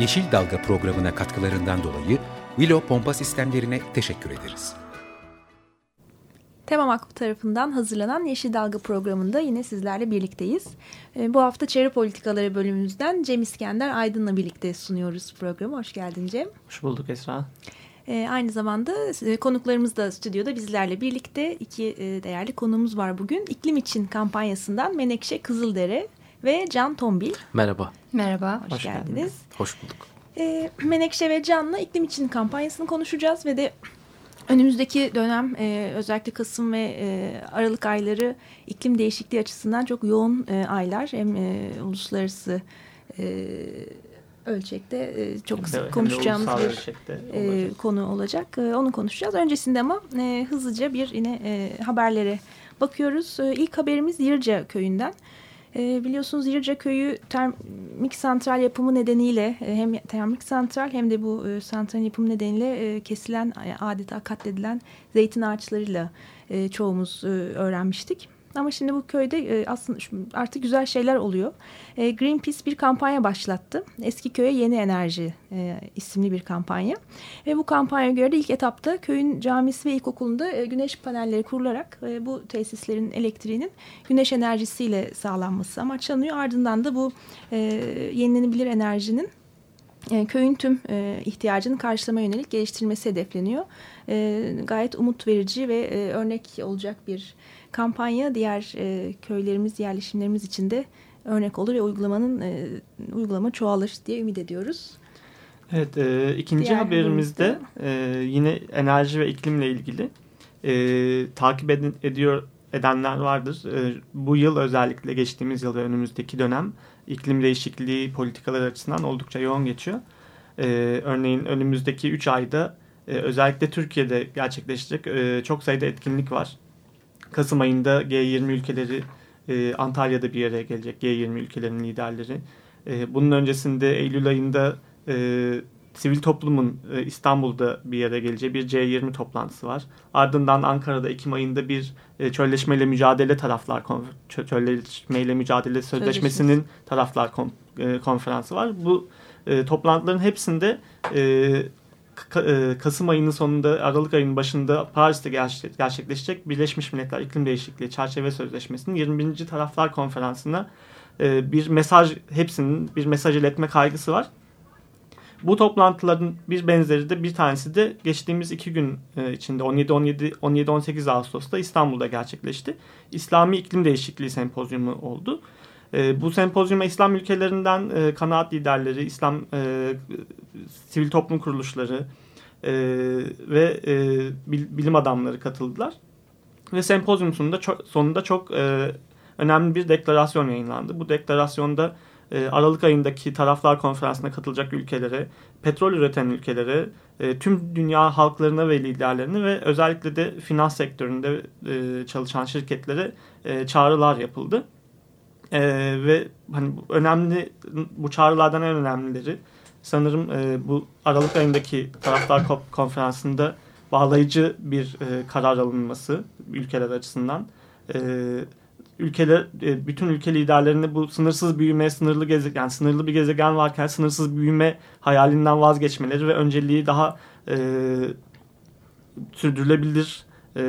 Yeşil Dalga programına katkılarından dolayı Willow Pompa Sistemlerine teşekkür ederiz. Tema Vakfı tarafından hazırlanan Yeşil Dalga programında yine sizlerle birlikteyiz. Ee, bu hafta çevre politikaları bölümümüzden Cem İskender Aydın'la birlikte sunuyoruz programı. Hoş geldin Cem. Hoş bulduk Esra. Ee, aynı zamanda e, konuklarımız da stüdyoda bizlerle birlikte iki e, değerli konuğumuz var bugün. İklim için kampanyasından Menekşe Kızıldere ve Can Tombil. Merhaba. Merhaba, hoş, hoş geldiniz. geldiniz. Hoş bulduk. E, Menekşe ve Can'la iklim için kampanyasını konuşacağız ve de önümüzdeki dönem e, özellikle Kasım ve e, Aralık ayları iklim değişikliği açısından çok yoğun e, aylar. Hem e, uluslararası e, ölçekte e, çok hem sık konuşacağımız bir e, konu olacak. E, onu konuşacağız. Öncesinde ama e, hızlıca bir yine e, haberlere bakıyoruz. E, ilk haberimiz Yırca köyünden. E, biliyorsunuz Yırca Köyü termik santral yapımı nedeniyle e, hem termik santral hem de bu e, santralin yapımı nedeniyle e, kesilen adeta katledilen zeytin ağaçlarıyla e, çoğumuz e, öğrenmiştik. Ama şimdi bu köyde e, aslında artık güzel şeyler oluyor. E, Greenpeace bir kampanya başlattı. Eski köye yeni enerji e, isimli bir kampanya. Ve bu kampanya göre de ilk etapta köyün camisi ve ilkokulunda e, güneş panelleri kurularak bu tesislerin elektriğinin güneş enerjisiyle sağlanması amaçlanıyor. Ardından da bu yenilenebilir enerjinin köyün tüm ihtiyacını karşılama yönelik geliştirilmesi hedefleniyor. Gayet umut verici ve örnek olacak bir kampanya diğer e, köylerimiz, yerleşimlerimiz için de örnek olur ve uygulamanın e, uygulama çoğalır diye ümit ediyoruz. Evet, e, ikinci diğer haberimizde e, yine enerji ve iklimle ilgili e, takip ed ediyor edenler vardır. E, bu yıl özellikle geçtiğimiz yıl ve önümüzdeki dönem iklim değişikliği politikaları açısından oldukça yoğun geçiyor. E, örneğin önümüzdeki 3 ayda e, özellikle Türkiye'de gerçekleşecek e, çok sayıda etkinlik var. Kasım ayında G20 ülkeleri e, Antalya'da bir yere gelecek. G20 ülkelerinin liderleri. E, bunun öncesinde Eylül ayında e, sivil toplumun e, İstanbul'da bir yere geleceği bir C20 toplantısı var. Ardından Ankara'da Ekim ayında bir e, çölleşmeyle mücadele taraflar çölleşmeyle mücadele sözleşmesinin taraflar kon, e, konferansı var. Bu e, toplantıların hepsinde e, Kasım ayının sonunda Aralık ayının başında Paris'te gerçekleşecek Birleşmiş Milletler İklim Değişikliği Çerçeve Sözleşmesi'nin 20. Taraflar Konferansı'na e, bir mesaj hepsinin bir mesaj iletme kaygısı var. Bu toplantıların bir benzeri de bir tanesi de geçtiğimiz iki gün e, içinde 17-18 Ağustos'ta İstanbul'da gerçekleşti. İslami İklim Değişikliği Sempozyumu oldu. E, bu sempozyuma İslam ülkelerinden e, kanaat liderleri, İslam e, sivil toplum kuruluşları e, ve e, bilim adamları katıldılar. Ve sempozyum sonunda çok, sonunda çok e, önemli bir deklarasyon yayınlandı. Bu deklarasyonda e, Aralık ayındaki taraflar konferansına katılacak ülkelere, petrol üreten ülkelere, e, tüm dünya halklarına ve liderlerine ve özellikle de finans sektöründe e, çalışan şirketlere e, çağrılar yapıldı. E, ve hani önemli bu çağrılardan en önemlileri sanırım e, bu Aralık ayındaki taraftar konferansında bağlayıcı bir e, karar alınması ülkeler açısından. E, ülkeler e, bütün ülke liderlerini bu sınırsız büyüme, sınırlı gezegen, yani sınırlı bir gezegen varken sınırsız büyüme hayalinden vazgeçmeleri ve önceliği daha e, sürdürülebilir e,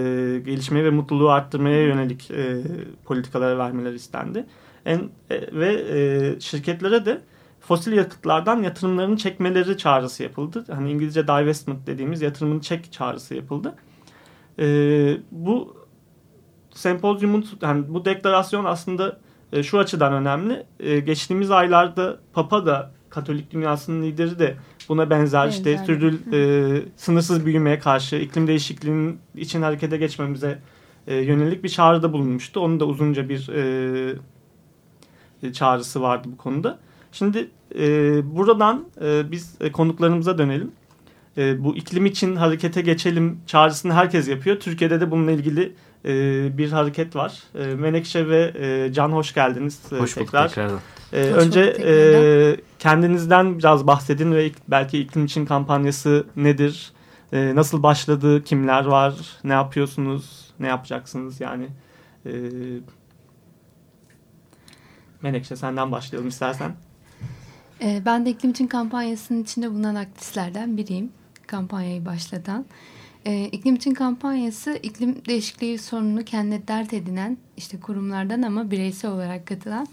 gelişmeyi ve mutluluğu arttırmaya yönelik e, politikalara vermeleri istendi. En, e, ve e, şirketlere de fosil yakıtlardan yatırımlarını çekmeleri çağrısı yapıldı. Hani İngilizce divestment dediğimiz yatırımını çek çağrısı yapıldı. E, bu sempozyumun yani bu deklarasyon aslında e, şu açıdan önemli. E, geçtiğimiz aylarda Papa da Katolik dünyasının lideri de buna benzer, benzer. işte sürdür, e, sınırsız büyümeye karşı iklim değişikliğinin için harekete geçmemize e, yönelik bir çağrıda bulunmuştu. Onu da uzunca bir e, çağrısı vardı bu konuda. Şimdi e, buradan e, biz e, konuklarımıza dönelim. E, bu iklim için harekete geçelim çağrısını herkes yapıyor. Türkiye'de de bununla ilgili e, bir hareket var. E, Menekşe ve e, Can hoş geldiniz e, hoş tekrar. Bulduk tekrardan. E, önce e, kendinizden biraz bahsedin ve belki iklim için kampanyası nedir? E, nasıl başladı? Kimler var? Ne yapıyorsunuz? Ne yapacaksınız? Yani e, Menekşe senden başlayalım istersen. E, ben de iklim için kampanyasının içinde bulunan aktivistlerden biriyim. Kampanyayı başlatan. E, iklim için kampanyası iklim değişikliği sorununu kendine dert edinen işte kurumlardan ama bireysel olarak katılan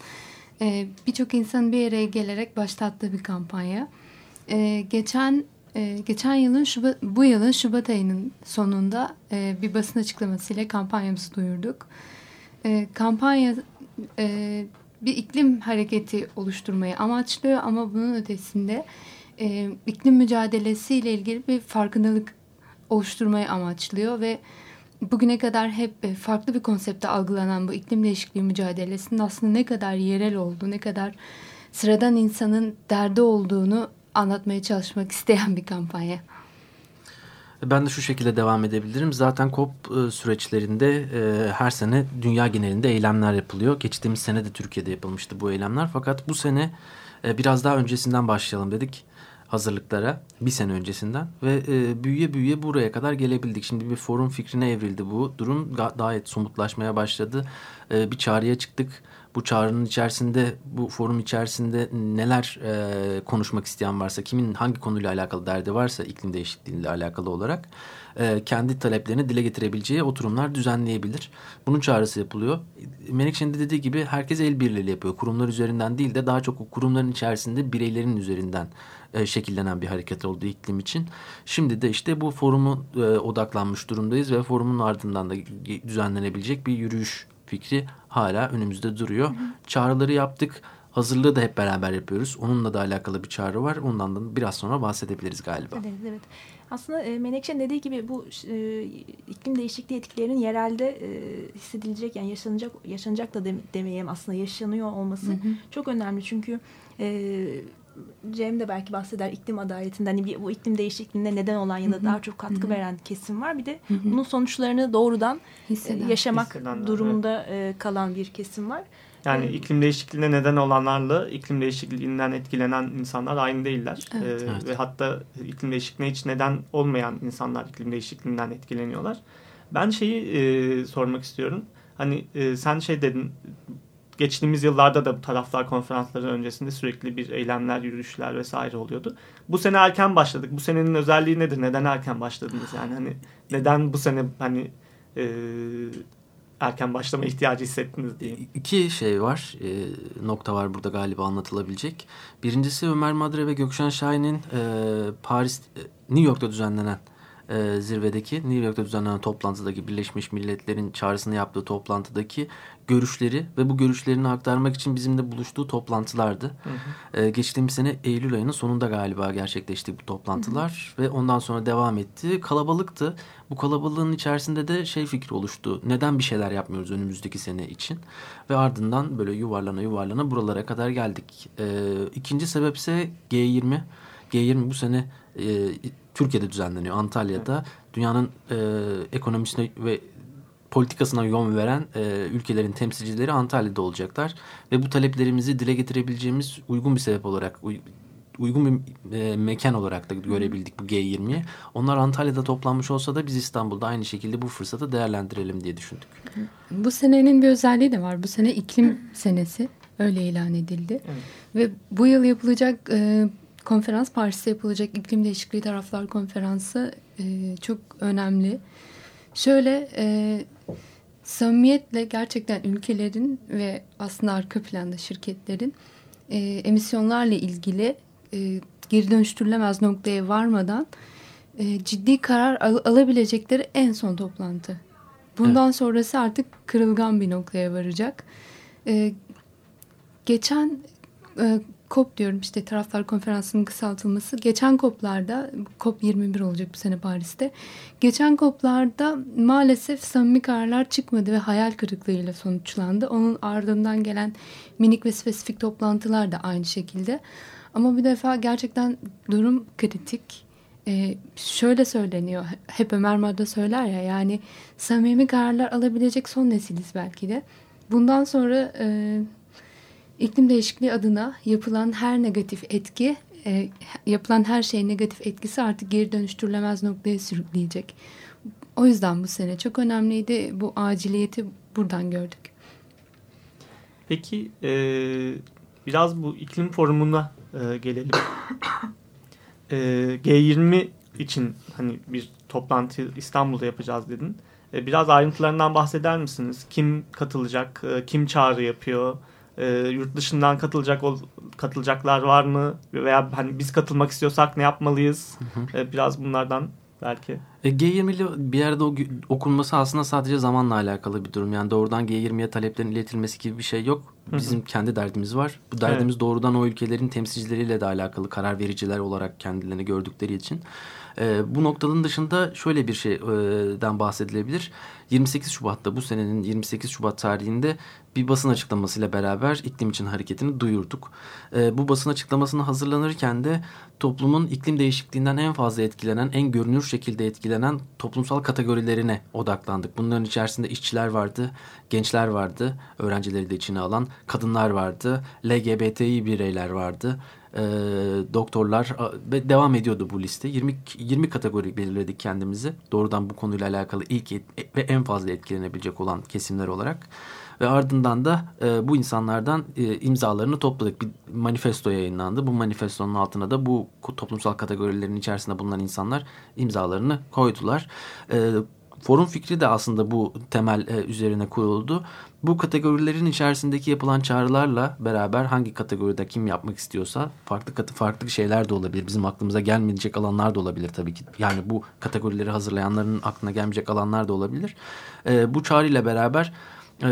e, birçok insanın bir araya gelerek başlattığı bir kampanya. E, geçen e, geçen yılın Şubat, bu yılın Şubat ayının sonunda e, bir basın açıklamasıyla kampanyamızı duyurduk. E, kampanya e, bir iklim hareketi oluşturmayı amaçlıyor ama bunun ötesinde e, iklim mücadelesiyle ilgili bir farkındalık oluşturmayı amaçlıyor ve bugüne kadar hep farklı bir konsepte algılanan bu iklim değişikliği mücadelesinin aslında ne kadar yerel olduğu, ne kadar sıradan insanın derdi olduğunu anlatmaya çalışmak isteyen bir kampanya. Ben de şu şekilde devam edebilirim. Zaten COP e, süreçlerinde e, her sene dünya genelinde eylemler yapılıyor. Geçtiğimiz sene de Türkiye'de yapılmıştı bu eylemler. Fakat bu sene e, biraz daha öncesinden başlayalım dedik hazırlıklara bir sene öncesinden ve e, büyüye büyüye buraya kadar gelebildik. Şimdi bir forum fikrine evrildi bu durum gayet somutlaşmaya başladı. E, bir çağrıya çıktık. Bu çağrının içerisinde bu forum içerisinde neler e, konuşmak isteyen varsa kimin hangi konuyla alakalı derdi varsa iklim değişikliğiyle alakalı olarak e, kendi taleplerini dile getirebileceği oturumlar düzenleyebilir. Bunun çağrısı yapılıyor. Menekşe'nin de dediği gibi herkes el birliğiyle yapıyor. Kurumlar üzerinden değil de daha çok o kurumların içerisinde bireylerin üzerinden e, şekillenen bir hareket oldu iklim için. Şimdi de işte bu forumu e, odaklanmış durumdayız ve forumun ardından da düzenlenebilecek bir yürüyüş fikri hala önümüzde duruyor. Hı hı. Çağrıları yaptık. Hazırlığı da hep beraber yapıyoruz. Onunla da alakalı bir çağrı var. Ondan da biraz sonra bahsedebiliriz galiba. Evet, evet. Aslında e, Menekşe'nin dediği gibi bu e, iklim değişikliği etkilerinin yerelde e, hissedilecek yani yaşanacak yaşanacak da demeyeyim aslında yaşanıyor olması hı hı. çok önemli. Çünkü e, Cem de belki bahseder iklim adaletinden hani bu iklim değişikliğine neden olan ya da daha çok katkı veren kesim var. Bir de bunun sonuçlarını doğrudan Hisseden. yaşamak Hissedenler, durumunda evet. kalan bir kesim var. Yani evet. iklim değişikliğine neden olanlarla iklim değişikliğinden etkilenen insanlar aynı değiller. Evet. Ee, evet. Ve hatta iklim değişikliğine hiç neden olmayan insanlar iklim değişikliğinden etkileniyorlar. Ben şeyi e, sormak istiyorum. Hani e, sen şey dedin geçtiğimiz yıllarda da bu taraflar konferansları öncesinde sürekli bir eylemler, yürüyüşler vesaire oluyordu. Bu sene erken başladık. Bu senenin özelliği nedir? Neden erken başladınız? Yani hani neden bu sene hani e, erken başlama ihtiyacı hissettiniz diye. İki şey var, e, nokta var burada galiba anlatılabilecek. Birincisi Ömer Madre ve Gökşen Şahin'in e, Paris, e, New York'ta düzenlenen e, zirvedeki New York'ta düzenlenen toplantıdaki Birleşmiş Milletler'in çağrısını yaptığı toplantıdaki görüşleri ve bu görüşlerini aktarmak için bizimle buluştuğu toplantılardı. Hı hı. E, geçtiğimiz sene Eylül ayının sonunda galiba gerçekleşti bu toplantılar hı hı. ve ondan sonra devam etti. Kalabalıktı. Bu kalabalığın içerisinde de şey fikri oluştu. Neden bir şeyler yapmıyoruz önümüzdeki sene için? Ve ardından böyle yuvarlana yuvarlana buralara kadar geldik. E, ikinci sebepse G20. G20 bu sene e, Türkiye'de düzenleniyor Antalya'da. Dünyanın e, ekonomisine ve politikasına yön veren e, ülkelerin temsilcileri Antalya'da olacaklar. Ve bu taleplerimizi dile getirebileceğimiz uygun bir sebep olarak, uygun bir e, mekan olarak da görebildik bu G20'yi. Onlar Antalya'da toplanmış olsa da biz İstanbul'da aynı şekilde bu fırsatı değerlendirelim diye düşündük. Bu senenin bir özelliği de var. Bu sene iklim senesi öyle ilan edildi. Evet. Ve bu yıl yapılacak e, konferans Paris'te yapılacak iklim değişikliği taraflar konferansı e, çok önemli. Şöyle e, samimiyetle gerçekten ülkelerin ve aslında arka planda şirketlerin e, emisyonlarla ilgili e, geri dönüştürülemez noktaya varmadan e, ciddi karar al alabilecekleri en son toplantı. Bundan evet. sonrası artık kırılgan bir noktaya varacak. E, geçen e, COP diyorum işte taraflar konferansının kısaltılması. Geçen COP'larda COP 21 olacak bu sene Paris'te. Geçen COP'larda maalesef samimi kararlar çıkmadı ve hayal kırıklığıyla sonuçlandı. Onun ardından gelen minik ve spesifik toplantılar da aynı şekilde. Ama bir defa gerçekten durum kritik. Ee, şöyle söyleniyor. Hep Ömer Madra söyler ya yani samimi kararlar alabilecek son nesiliz belki de. Bundan sonra e, iklim değişikliği adına yapılan her negatif etki, e, yapılan her şeyin negatif etkisi artık geri dönüştürülemez noktaya sürükleyecek. O yüzden bu sene çok önemliydi. Bu aciliyeti buradan gördük. Peki e, biraz bu iklim forumuna e, gelelim. e, G20 için hani bir toplantı İstanbul'da yapacağız dedin. E, biraz ayrıntılarından bahseder misiniz? Kim katılacak? E, kim çağrı yapıyor? E, yurt dışından katılacak katılacaklar var mı? Veya hani biz katılmak istiyorsak ne yapmalıyız? Hı hı. E, biraz bunlardan belki. E, G20'li bir yerde okunması aslında sadece zamanla alakalı bir durum. Yani doğrudan G20'ye taleplerin iletilmesi gibi bir şey yok. Bizim hı hı. kendi derdimiz var. Bu derdimiz evet. doğrudan o ülkelerin temsilcileriyle de alakalı karar vericiler olarak kendilerini gördükleri için. E, bu noktanın dışında şöyle bir şeyden bahsedilebilir. 28 Şubat'ta bu senenin 28 Şubat tarihinde bir basın açıklamasıyla beraber iklim için hareketini duyurduk. E, bu basın açıklamasını hazırlanırken de toplumun iklim değişikliğinden en fazla etkilenen, en görünür şekilde etkilenen toplumsal kategorilerine odaklandık. Bunların içerisinde işçiler vardı, gençler vardı, öğrencileri de içine alan, kadınlar vardı, LGBTİ bireyler vardı, e, doktorlar ve devam ediyordu bu liste. 20 20 kategori belirledik kendimizi. Doğrudan bu konuyla alakalı ilk et, ve en fazla etkilenebilecek olan kesimler olarak. Ve ardından da e, bu insanlardan e, imzalarını topladık. Bir manifesto yayınlandı. Bu manifestonun altına da bu toplumsal kategorilerin içerisinde bulunan insanlar imzalarını koydular. E, forum fikri de aslında bu temel e, üzerine kuruldu. Bu kategorilerin içerisindeki yapılan çağrılarla beraber hangi kategoride kim yapmak istiyorsa farklı katı farklı şeyler de olabilir. Bizim aklımıza gelmeyecek alanlar da olabilir tabii ki. Yani bu kategorileri hazırlayanların aklına gelmeyecek alanlar da olabilir. E, bu çağrıyla beraber e,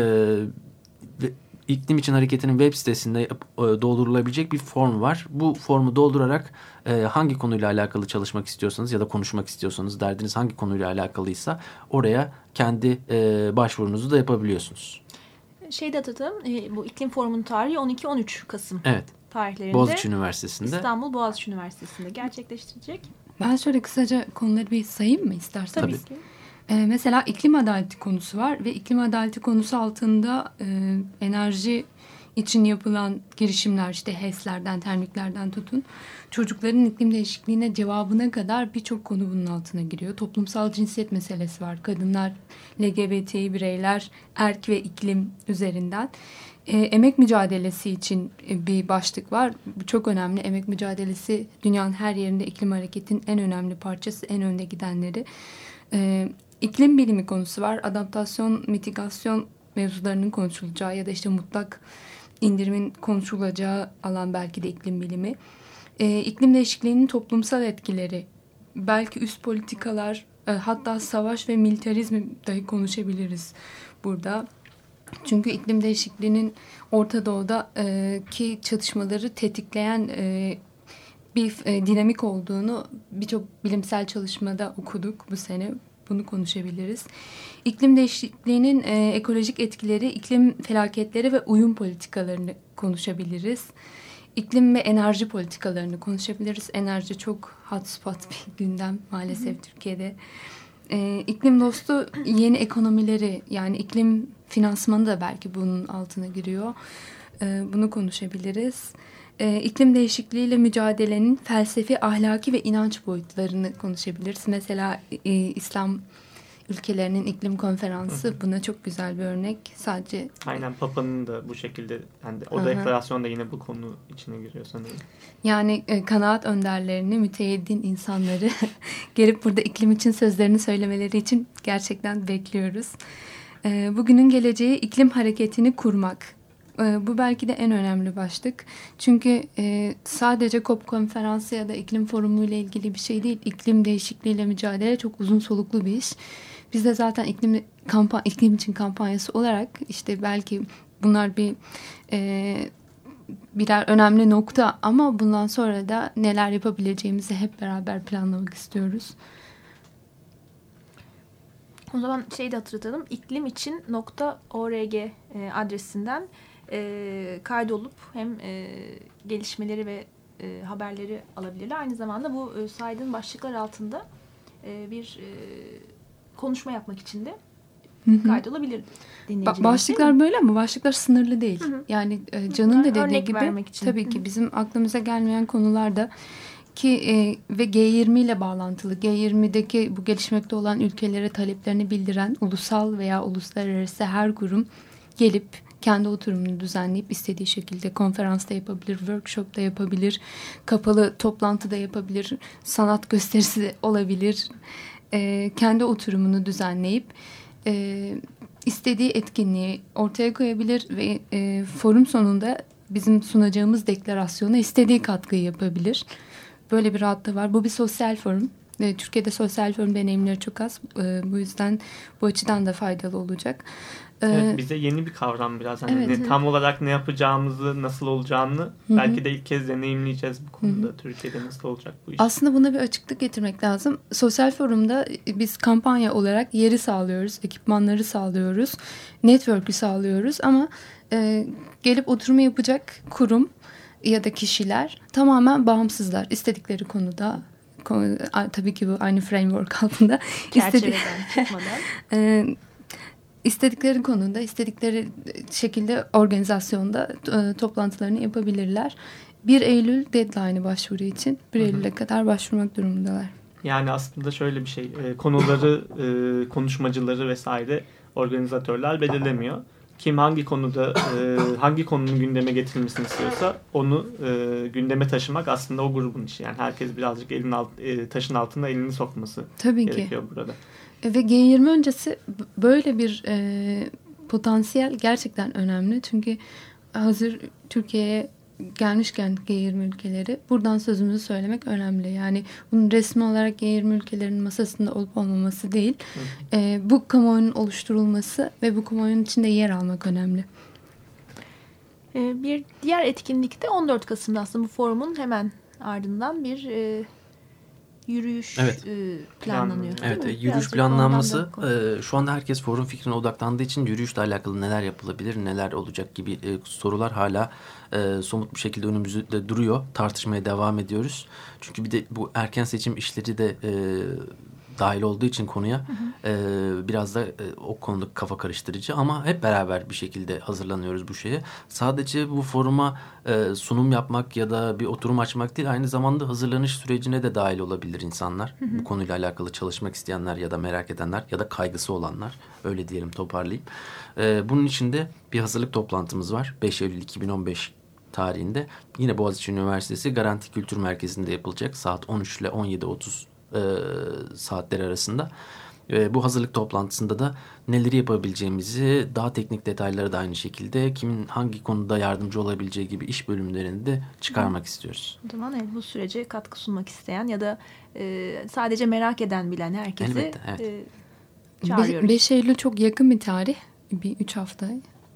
iklim için hareketinin web sitesinde e, doldurulabilecek bir form var. Bu formu doldurarak e, hangi konuyla alakalı çalışmak istiyorsanız ya da konuşmak istiyorsanız derdiniz hangi konuyla alakalıysa oraya kendi e, başvurunuzu da yapabiliyorsunuz. Şey de atalım e, bu iklim forumunun tarihi 12-13 Kasım evet. tarihlerinde. Boğaziçi Üniversitesi'nde. İstanbul Boğaziçi Üniversitesi'nde gerçekleştirecek. Ben şöyle kısaca konuları bir sayayım mı istersen? Tabii, Tabii. ki. E, mesela iklim adaleti konusu var ve iklim adaleti konusu altında e, enerji için yapılan girişimler işte HES'lerden, termiklerden tutun. Çocukların iklim değişikliğine cevabına kadar birçok konu bunun altına giriyor. Toplumsal cinsiyet meselesi var. Kadınlar, LGBTİ bireyler, erk ve iklim üzerinden. E, emek mücadelesi için bir başlık var. Bu çok önemli. Emek mücadelesi dünyanın her yerinde iklim hareketin en önemli parçası, en önde gidenleri. E, iklim bilimi konusu var. Adaptasyon, mitigasyon mevzularının konuşulacağı ya da işte mutlak indirimin konuşulacağı alan belki de iklim bilimi. E, iklim değişikliğinin toplumsal etkileri, belki üst politikalar, e, hatta savaş ve militarizmi dahi konuşabiliriz burada. Çünkü iklim değişikliğinin Orta Doğu'daki e, çatışmaları tetikleyen e, bir e, dinamik olduğunu birçok bilimsel çalışmada okuduk bu sene bunu konuşabiliriz. İklim değişikliğinin e, ekolojik etkileri, iklim felaketleri ve uyum politikalarını konuşabiliriz. İklim ve enerji politikalarını konuşabiliriz. Enerji çok hotspot bir gündem maalesef Hı. Türkiye'de. E, iklim dostu yeni ekonomileri yani iklim finansmanı da belki bunun altına giriyor. E, bunu konuşabiliriz. E, iklim değişikliğiyle mücadelenin felsefi, ahlaki ve inanç boyutlarını konuşabiliriz. Mesela e, İslam ülkelerinin iklim konferansı hı hı. buna çok güzel bir örnek. Sadece Aynen Papa'nın da bu şekilde yani o hı deklarasyon da yine bu konu içine giriyor sanırım. Yani e, kanaat önderlerini, müteyeddin insanları gelip burada iklim için sözlerini söylemeleri için gerçekten bekliyoruz. E, bugünün geleceği iklim hareketini kurmak. E, bu belki de en önemli başlık. Çünkü e, sadece COP konferansı ya da iklim forumu ile ilgili bir şey değil. İklim değişikliğiyle mücadele çok uzun soluklu bir iş. Biz de zaten iklim, kampa iklim için kampanyası olarak işte belki bunlar bir e, birer önemli nokta ama bundan sonra da neler yapabileceğimizi hep beraber planlamak istiyoruz. O zaman şey de hatırlatalım. İklim için .org e, adresinden e, kaydolup hem e, gelişmeleri ve e, haberleri alabilirler. Aynı zamanda bu e, saydığın başlıklar altında e, bir e, konuşma yapmak için de kaydolabilir dinleyicilerimiz. Başlıklar böyle ama başlıklar sınırlı değil. Hı hı. Yani e, Can'ın da dediği gibi tabii ki bizim aklımıza gelmeyen konularda ki e, ve G20 ile bağlantılı G20'deki bu gelişmekte olan ülkelere taleplerini bildiren ulusal veya uluslararası her kurum gelip kendi oturumunu düzenleyip istediği şekilde konferansta yapabilir, workshopta yapabilir, kapalı toplantıda yapabilir, sanat gösterisi olabilir. E, kendi oturumunu düzenleyip e, istediği etkinliği ortaya koyabilir ve e, forum sonunda bizim sunacağımız deklarasyona istediği katkıyı yapabilir. Böyle bir rahatlığı var. Bu bir sosyal forum. E, Türkiye'de sosyal forum deneyimleri çok az. E, bu yüzden bu açıdan da faydalı olacak. Evet, bize yeni bir kavram biraz. Hani evet, ne, tam olarak ne yapacağımızı, nasıl olacağını Hı-hı. belki de ilk kez deneyimleyeceğiz bu konuda. Hı-hı. Türkiye'de nasıl olacak bu iş? Aslında buna bir açıklık getirmek lazım. Sosyal forumda biz kampanya olarak yeri sağlıyoruz, ekipmanları sağlıyoruz, network'ü sağlıyoruz ama e, gelip oturma yapacak kurum ya da kişiler tamamen bağımsızlar. İstedikleri konuda tabii ki bu aynı framework altında. Çerçeveden çıkmadan. istedikleri konuda, istedikleri şekilde organizasyonda e, toplantılarını yapabilirler. 1 Eylül deadline'ı başvuru için 1 Eylül'e kadar başvurmak durumundalar. Yani aslında şöyle bir şey, e, konuları, e, konuşmacıları vesaire organizatörler belirlemiyor. Kim hangi konuda, e, hangi konunun gündeme getirilmesini istiyorsa onu e, gündeme taşımak aslında o grubun işi. Yani herkes birazcık elin alt, e, taşın altında elini sokması Tabii gerekiyor ki. burada. Ve G20 öncesi böyle bir e, potansiyel gerçekten önemli. Çünkü hazır Türkiye'ye gelmişken G20 ülkeleri buradan sözümüzü söylemek önemli. Yani bunun resmi olarak G20 ülkelerinin masasında olup olmaması değil. E, bu kamuoyunun oluşturulması ve bu kamuoyunun içinde yer almak önemli. E, bir diğer etkinlikte 14 Kasım'da aslında bu forumun hemen ardından bir e, yürüyüş evet. e, planlanıyor. Evet, yürüyüş Birazcık planlanması e, şu anda herkes forum fikrine odaklandığı için yürüyüşle alakalı neler yapılabilir, neler olacak gibi e, sorular hala e, somut bir şekilde önümüzde duruyor. Tartışmaya devam ediyoruz. Çünkü bir de bu erken seçim işleri de e, dahil olduğu için konuya hı hı. E, biraz da e, o konuda kafa karıştırıcı ama hep beraber bir şekilde hazırlanıyoruz bu şeye. Sadece bu foruma e, sunum yapmak ya da bir oturum açmak değil aynı zamanda hazırlanış sürecine de dahil olabilir insanlar. Hı hı. Bu konuyla alakalı çalışmak isteyenler ya da merak edenler ya da kaygısı olanlar öyle diyelim toparlayayım. E, bunun için de bir hazırlık toplantımız var 5 Eylül 2015 tarihinde yine Boğaziçi Üniversitesi Garanti Kültür Merkezi'nde yapılacak saat 13 ile 17.30 e, saatleri arasında. E, bu hazırlık toplantısında da neleri yapabileceğimizi, daha teknik detayları da aynı şekilde kimin hangi konuda yardımcı olabileceği gibi iş bölümlerini de çıkarmak Hı. istiyoruz. O zaman evet, bu sürece katkı sunmak isteyen ya da e, sadece merak eden bilen herkese Elbette, evet. e, çağırıyoruz. 5 Eylül çok yakın bir tarih. Bir 3 hafta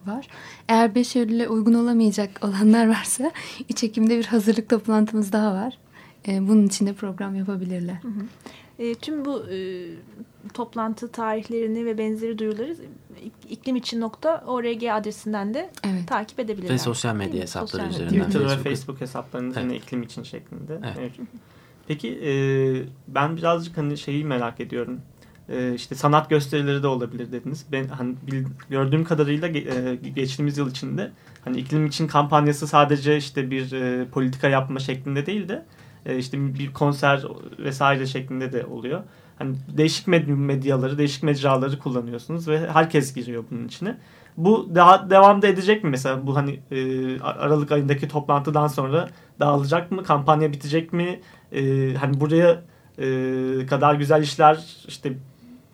var. Eğer 5 Eylül'e uygun olamayacak olanlar varsa iç Ekim'de bir hazırlık toplantımız daha var. E, bunun için de program yapabilirler. Hı hı. E, tüm bu e, toplantı tarihlerini ve benzeri duyuruları iklim için nokta org adresinden de evet. takip edebilirler. Ve sosyal medya hesapları sosyal üzerinden. Twitter ve Facebook hesaplarınız evet. yine iklim için şeklinde. Evet. Peki e, ben birazcık hani şeyi merak ediyorum. E, işte sanat gösterileri de olabilir dediniz. Ben hani bil, gördüğüm kadarıyla e, geçtiğimiz yıl içinde hani iklim için kampanyası sadece işte bir e, politika yapma şeklinde değil de e, işte bir konser vesaire şeklinde de oluyor. Hani değişik medyaları, değişik mecraları kullanıyorsunuz ve herkes giriyor bunun içine. Bu daha devamda edecek mi mesela bu hani e, Aralık ayındaki toplantıdan sonra dağılacak mı? Kampanya bitecek mi? E, hani buraya e, kadar güzel işler işte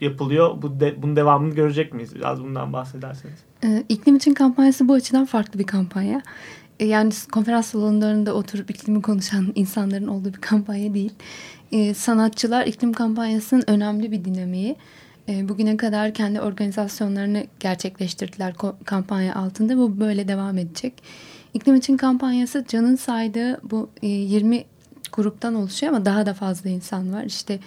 yapılıyor. Bu de, bunun devamını görecek miyiz? Biraz bundan bahsederseniz. Ee, iklim için kampanyası bu açıdan farklı bir kampanya. E, yani konferans salonlarında oturup iklimi konuşan insanların olduğu bir kampanya değil. Ee, sanatçılar iklim kampanyasının önemli bir dinamiği. Ee, bugüne kadar kendi organizasyonlarını gerçekleştirdiler kampanya altında. Bu böyle devam edecek. İklim için kampanyası Can'ın saydığı bu 20 gruptan oluşuyor ama daha da fazla insan var. İşte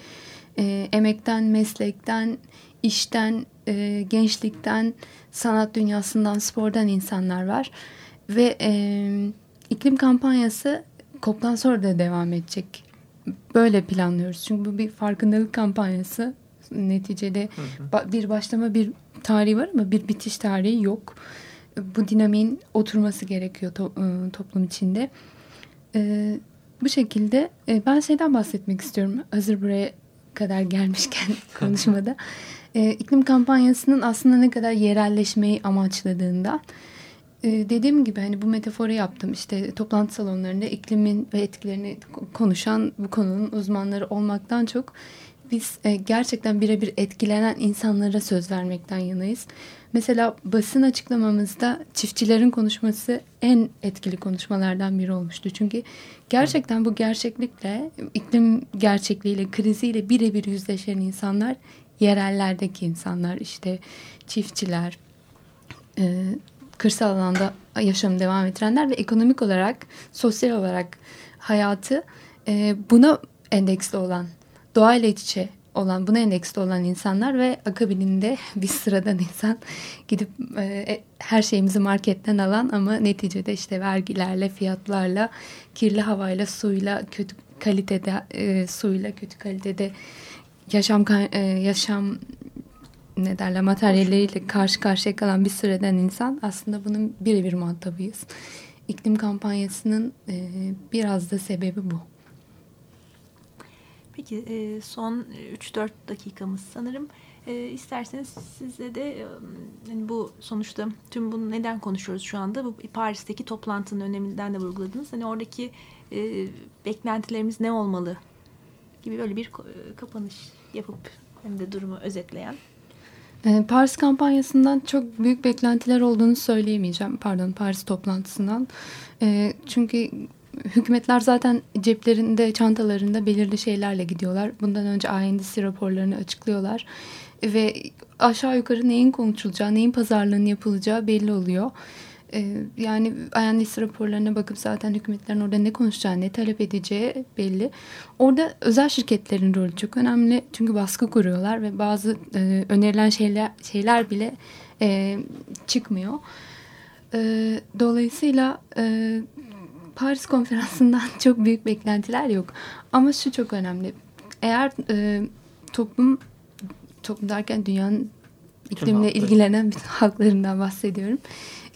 e, emekten, meslekten, işten, e, gençlikten, sanat dünyasından, spordan insanlar var. Ve e, iklim kampanyası COP'tan sonra da devam edecek. Böyle planlıyoruz. Çünkü bu bir farkındalık kampanyası. Neticede hı hı. bir başlama bir tarihi var ama bir bitiş tarihi yok. Bu dinamiğin oturması gerekiyor to toplum içinde. E, bu şekilde e, ben şeyden bahsetmek istiyorum. Hazır buraya kadar gelmişken konuşmada. E, iklim kampanyasının aslında ne kadar yerelleşmeyi amaçladığından. E, dediğim gibi hani bu metaforu yaptım. İşte toplantı salonlarında iklimin ve etkilerini konuşan bu konunun uzmanları olmaktan çok biz e, gerçekten birebir etkilenen insanlara söz vermekten yanayız. Mesela basın açıklamamızda çiftçilerin konuşması en etkili konuşmalardan biri olmuştu. Çünkü gerçekten bu gerçeklikle, iklim gerçekliğiyle, kriziyle birebir yüzleşen insanlar yerellerdeki insanlar, işte çiftçiler, e, kırsal alanda yaşam devam ettirenler ve ekonomik olarak, sosyal olarak hayatı e, buna endeksli olan, doğayla iç içe olan, buna endeksli olan insanlar ve akabininde bir sıradan insan gidip e, e, her şeyimizi marketten alan ama neticede işte vergilerle, fiyatlarla, kirli havayla, suyla, kötü kalitede e, suyla, kötü kalitede yaşam e, yaşam ne derler materyalleriyle karşı karşıya kalan bir sıradan insan aslında bunun birebir muhatabıyız. İklim kampanyasının e, biraz da sebebi bu. Peki e, son 3-4 dakikamız sanırım. E, isterseniz size de e, hani bu sonuçta tüm bunu neden konuşuyoruz şu anda? Bu Paris'teki toplantının öneminden de vurguladınız. Hani oradaki e, beklentilerimiz ne olmalı gibi böyle bir e, kapanış yapıp hem de durumu özetleyen. E, Paris kampanyasından çok büyük beklentiler olduğunu söyleyemeyeceğim. Pardon Paris toplantısından. E, çünkü hükümetler zaten ceplerinde, çantalarında belirli şeylerle gidiyorlar. Bundan önce INDC raporlarını açıklıyorlar. Ve aşağı yukarı neyin konuşulacağı, neyin pazarlığının yapılacağı belli oluyor. Ee, yani INDC raporlarına bakıp zaten hükümetlerin orada ne konuşacağı, ne talep edeceği belli. Orada özel şirketlerin rolü çok önemli. Çünkü baskı kuruyorlar ve bazı e, önerilen şeyler, şeyler bile e, çıkmıyor. E, dolayısıyla e, Paris konferansından çok büyük beklentiler yok. Ama şu çok önemli. Eğer e, toplum, toplum derken dünyanın iklimle ilgilenen bütün halklarından bahsediyorum.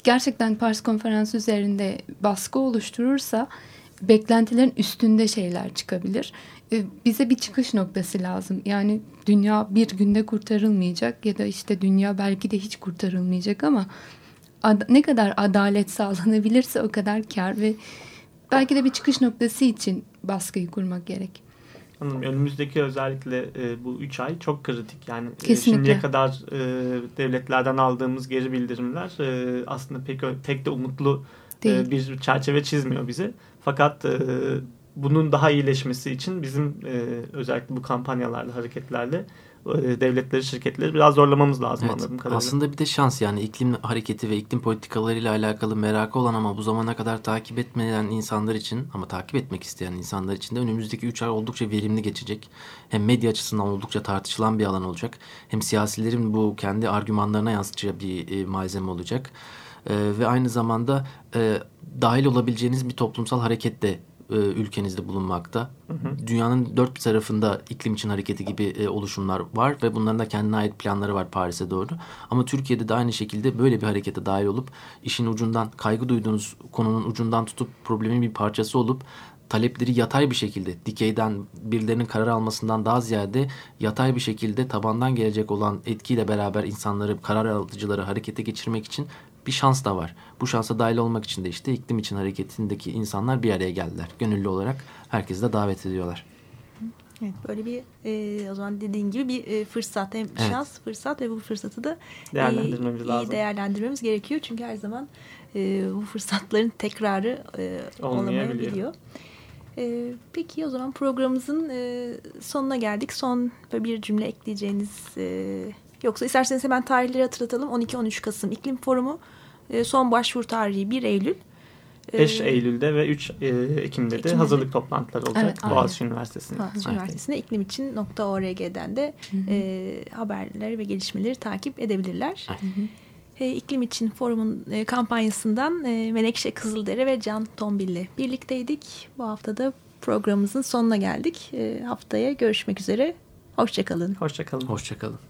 Gerçekten Paris konferansı üzerinde baskı oluşturursa beklentilerin üstünde şeyler çıkabilir. E, bize bir çıkış noktası lazım. Yani dünya bir günde kurtarılmayacak ya da işte dünya belki de hiç kurtarılmayacak ama ne kadar adalet sağlanabilirse o kadar kar ve belki de bir çıkış noktası için baskıyı kurmak gerek. Hanım, önümüzdeki özellikle e, bu üç ay çok kritik. Yani e, şimdiye kadar e, devletlerden aldığımız geri bildirimler e, aslında pek pek de umutlu e, bir çerçeve çizmiyor bize. Fakat e, bunun daha iyileşmesi için bizim e, özellikle bu kampanyalarla, hareketlerle devletleri, şirketleri biraz zorlamamız lazım evet, anladığım kadarıyla. Aslında bir de şans yani iklim hareketi ve iklim politikalarıyla alakalı merakı olan ama bu zamana kadar takip etmeyen insanlar için ama takip etmek isteyen insanlar için de önümüzdeki 3 ay oldukça verimli geçecek. Hem medya açısından oldukça tartışılan bir alan olacak. Hem siyasilerin bu kendi argümanlarına yansıtacağı bir e, malzeme olacak. E, ve aynı zamanda e, dahil olabileceğiniz bir toplumsal hareket de e, ülkenizde bulunmakta. Hı hı. Dünyanın dört bir tarafında iklim için hareketi gibi e, oluşumlar var ve bunların da kendine ait planları var Paris'e doğru. Ama Türkiye'de de aynı şekilde böyle bir harekete dahil olup işin ucundan kaygı duyduğunuz konunun ucundan tutup problemin bir parçası olup talepleri yatay bir şekilde dikeyden birilerinin karar almasından daha ziyade yatay bir şekilde tabandan gelecek olan etkiyle beraber insanları karar alıcıları harekete geçirmek için bir şans da var. Bu şansa dahil olmak için de işte iklim için hareketindeki insanlar bir araya geldiler. Gönüllü olarak herkesi de davet ediyorlar. Evet böyle bir e, o zaman dediğin gibi bir e, fırsat hem evet. şans fırsat ve bu fırsatı da değerlendirmemiz e, lazım. iyi değerlendirmemiz gerekiyor. Çünkü her zaman e, bu fırsatların tekrarı e, olamayabiliyor. E, peki o zaman programımızın e, sonuna geldik. Son bir cümle ekleyeceğiniz e, yoksa isterseniz hemen tarihleri hatırlatalım. 12-13 Kasım İklim Forumu e, son başvuru tarihi 1 Eylül. 5 Eylül'de ve 3 Ekim'de, Ekim'de de hazırlık toplantıları olacak evet, Boğaziçi Üniversitesi'nde. Boğaziçi Üniversitesi'nde iklimicin.org'den de e, haberleri ve gelişmeleri takip edebilirler. Hı hı. E, iklim için forumun e, kampanyasından e, Menekşe Kızıldere ve Can Tombil ile birlikteydik. Bu haftada programımızın sonuna geldik. E, haftaya görüşmek üzere. Hoşçakalın. Hoşçakalın. Hoşçakalın.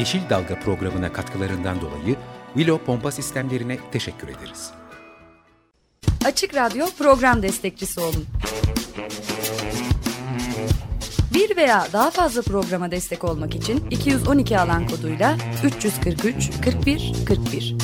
Yeşil Dalga programına katkılarından dolayı Willow Pompa Sistemlerine teşekkür ederiz. Açık Radyo program destekçisi olun. Bir veya daha fazla programa destek olmak için 212 alan koduyla 343 41 41.